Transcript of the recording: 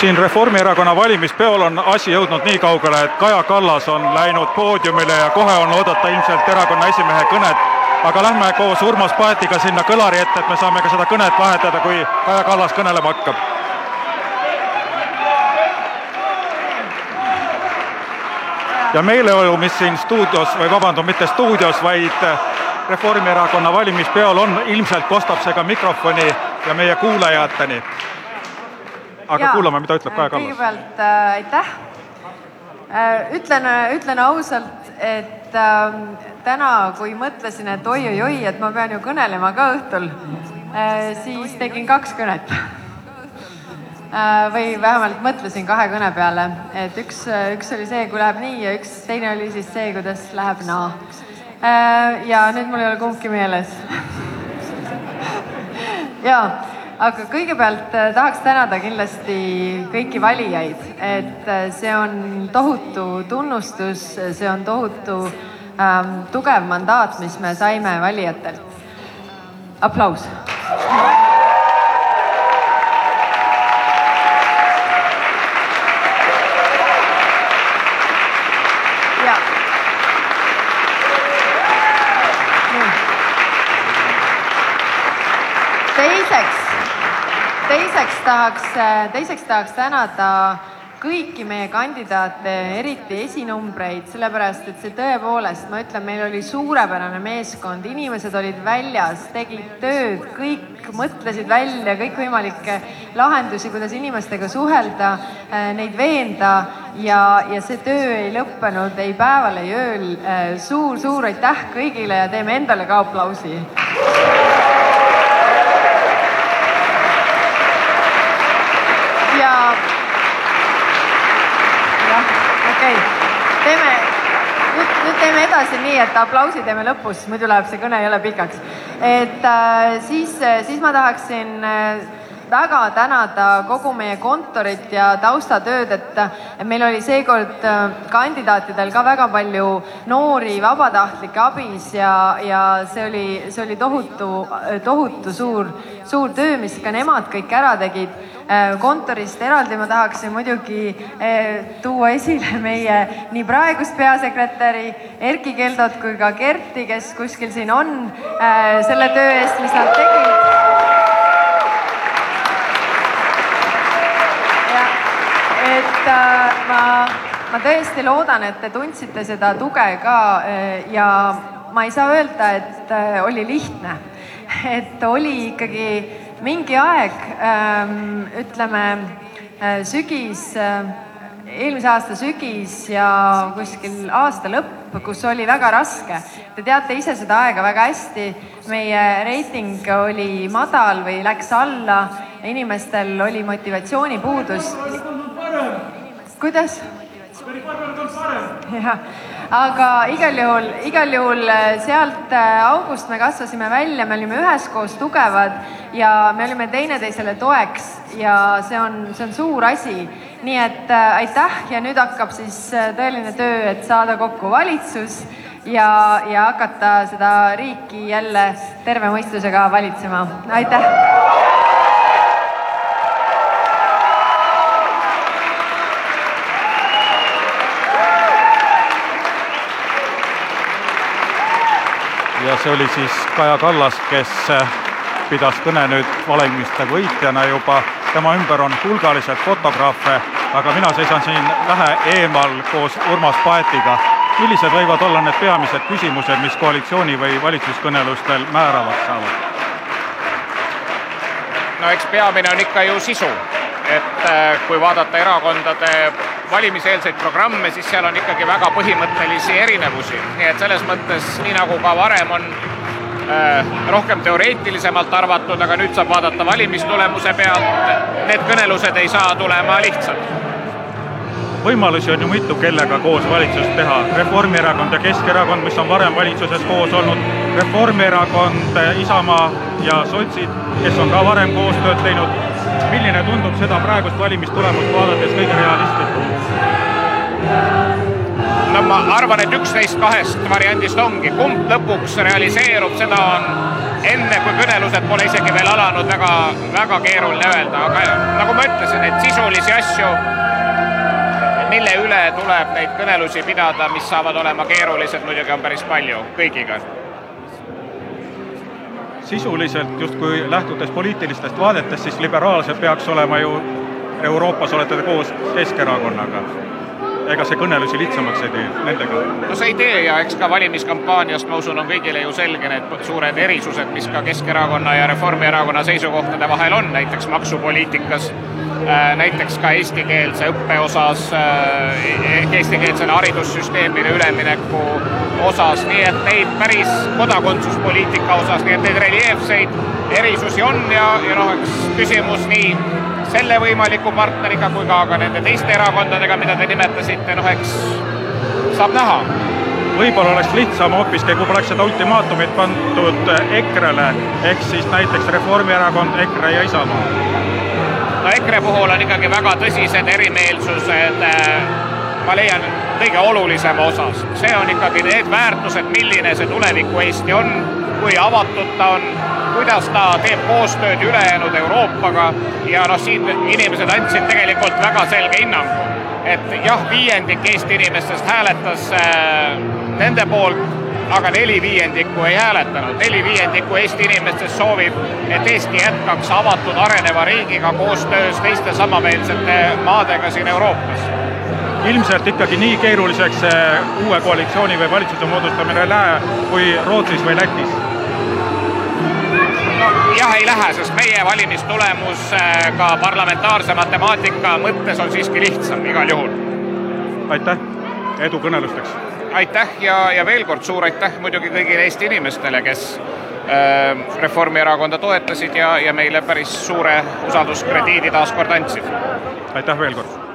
siin Reformierakonna valimispeol on asi jõudnud nii kaugele, et Kaja Kallas on läinud poodiumile ja kohe on oodata ilmselt erakonna esimehe kõnet. aga lähme koos Urmas Paetiga sinna kõlari ette, et me saame ka seda kõnet vahetada, kui Kaja Kallas kõnelema hakkab. ja meeleolu, mis siin stuudios või vabandust, mitte stuudios, vaid Reformierakonna valimispeol on, ilmselt kostab see ka mikrofoni ja meie kuulajateni aga ja, kuulame, mida ütleb Kaja Kallas. kõigepealt äh, aitäh äh,. ütlen, ütlen ausalt, et äh, täna, kui mõtlesin, et oi-oi-oi, et ma pean ju kõnelema ka õhtul äh,, siis tegin kaks kõnet äh,. või vähemalt mõtlesin kahe kõne peale, et üks, üks oli see, kui läheb nii ja üks teine oli siis see, kuidas läheb naa äh,. ja nüüd mul ei ole kumbki meeles ja aga kõigepealt äh, tahaks tänada kindlasti kõiki valijaid, et äh, see on tohutu tunnustus, see on tohutu ähm, tugev mandaat, mis me saime valijatelt. aplaus. Teiseks tahaks, tänada kõiki meie kandidaate, eriti esinumbreid, sellepärast et tõepoolest, ma ütlen, meil oli suurepärane meeskond, inimesed olid väljas, tegid tööd, kõik mõtlesid välja kõikvõimalikke lahendusi, kuidas inimestega suhelda, neid veenda ja, ja see töö ei lõppenud ei päeval, ei ööl suur,. suur-suur aitäh kõigile ja teeme endale ka aplausi. ja jah, okei okay., teeme, nüüd, nüüd teeme edasi nii, et aplausi teeme lõpus, muidu läheb see kõne jälle pikaks. et äh, siis, siis ma tahaksin äh, väga tänada kogu meie kontorit ja taustatööd, et meil oli seekord äh, kandidaatidel ka väga palju noori vabatahtlikke abis ja, ja see oli, see oli tohutu, tohutu suur, suur töö, mis ka nemad kõik ära tegid. Äh, kontorist eraldi ma tahaksin muidugi äh, tuua esile meie nii praegust peasekretäri Erkki Keldot kui ka Kerti, kes kuskil siin on, selle töö eest, mis nad tegid et ma, ma tõesti loodan, et te tundsite seda tuge ka äh, ja ma ei saa öelda, et äh, oli lihtne. et oli ikkagi mingi aeg, ähm, ütleme sügis, eelmise aasta sügis ja kuskil aasta lõpp, kus oli väga raske. Te teate ise seda aega väga hästi. meie reiting oli madal või läks alla, inimestel oli motivatsioonipuudus kuidas? jah, aga igal juhul, igal juhul äh, sealt äh, august me kasvasime välja, me olime üheskoos tugevad ja me olime teineteisele toeks ja see on, see on suur asi. nii et äh, aitäh ja nüüd hakkab siis tõeline töö, et saada kokku valitsus ja, ja hakata seda riiki jälle terve mõistusega valitsema. aitäh. Ja see oli siis Kaja Kallas, kes äh, pidas kõne nüüd valimiste võitjana juba, tema ümber on hulgaliselt fotograafe, aga mina seisan siin vähe eemal koos Urmas Paetiga. millised võivad olla need peamised küsimused, mis koalitsiooni või valitsuskõnelustel määravaks saavad? no eks peamine on ikka ju sisu, et äh, kui vaadata erakondade valimiseelseid programme, siis seal on ikkagi väga põhimõttelisi erinevusi, nii et selles mõttes, nii nagu ka varem on äh, rohkem teoreetilisemalt arvatud, aga nüüd saab vaadata valimistulemuse pealt, need kõnelused ei saa tulema lihtsalt. Võimalusi on ju mitu, kellega koos valitsust teha. Reformierakond ja Keskerakond, mis on varem valitsuses koos olnud, Reformierakond, Isamaa ja sotsid, kes on ka varem koostööd teinud milline tundub seda praegust valimistulemust vaadates kõige realistlikum? no ma arvan, et üks neist kahest variandist ongi, kumb lõpuks realiseerub, seda on enne, kui kõnelused pole isegi veel alanud, väga, väga keeruline öelda, aga nagu ma ütlesin, et sisulisi asju, mille üle tuleb neid kõnelusi pidada, mis saavad olema keerulised, muidugi on päris palju kõigiga sisuliselt justkui lähtudes poliitilistest vaadetest, siis liberaalsed peaks olema ju Euroopas olete te koos Keskerakonnaga ega see kõnelusi lihtsamaks ei tee nendega? no see ei tee ja eks ka valimiskampaaniast, ma usun, on kõigile ju selge need suured erisused, mis ka Keskerakonna ja Reformierakonna seisukohtade vahel on, näiteks maksupoliitikas, näiteks ka eestikeelse õppe osas, äh, eestikeelsele haridussüsteemile ülemineku osas, nii et neid päris kodakondsuspoliitika osas, nii et neid reljeefseid erisusi on ja, ja noh, eks küsimus nii selle võimaliku partneriga kui ka, ka nende teiste erakondadega, mida te nimetasite, noh eks saab näha. võib-olla oleks lihtsam hoopiski, kui poleks seda ultimaatumit pandud EKRE-le, ehk siis näiteks Reformierakond, EKRE ja Isamaa. No EKRE puhul on ikkagi väga tõsised erimeelsused ma leian kõige olulisema osas, see on ikkagi need väärtused, milline see tuleviku Eesti on, kui avatud ta on kuidas ta teeb koostööd ülejäänud Euroopaga. Ja noh, siin inimesed andsid tegelikult väga selge hinnangu, et jah, viiendik Eesti inimestest hääletas äh, nende poolt, aga neli viiendikku ei hääletanud. neli viiendikku Eesti inimestest soovib, et Eesti jätkaks avatud areneva riigiga koostöös teiste samameelsete maadega siin Euroopas ilmselt ikkagi nii keeruliseks uue koalitsiooni või valitsuse moodustamine ei lähe kui Rootsis või Lätis jah, ei lähe, sest meie valimistulemus äh, ka parlamentaarse matemaatika mõttes on siiski lihtsam igal juhul. aitäh, edu kõnelusteks! Aitäh ja, ja veel kord suur aitäh muidugi kõigile Eesti inimestele, kes äh, Reformierakonda toetasid ja, ja meile päris suure usalduskrediidi taas kord andsid. aitäh veel kord!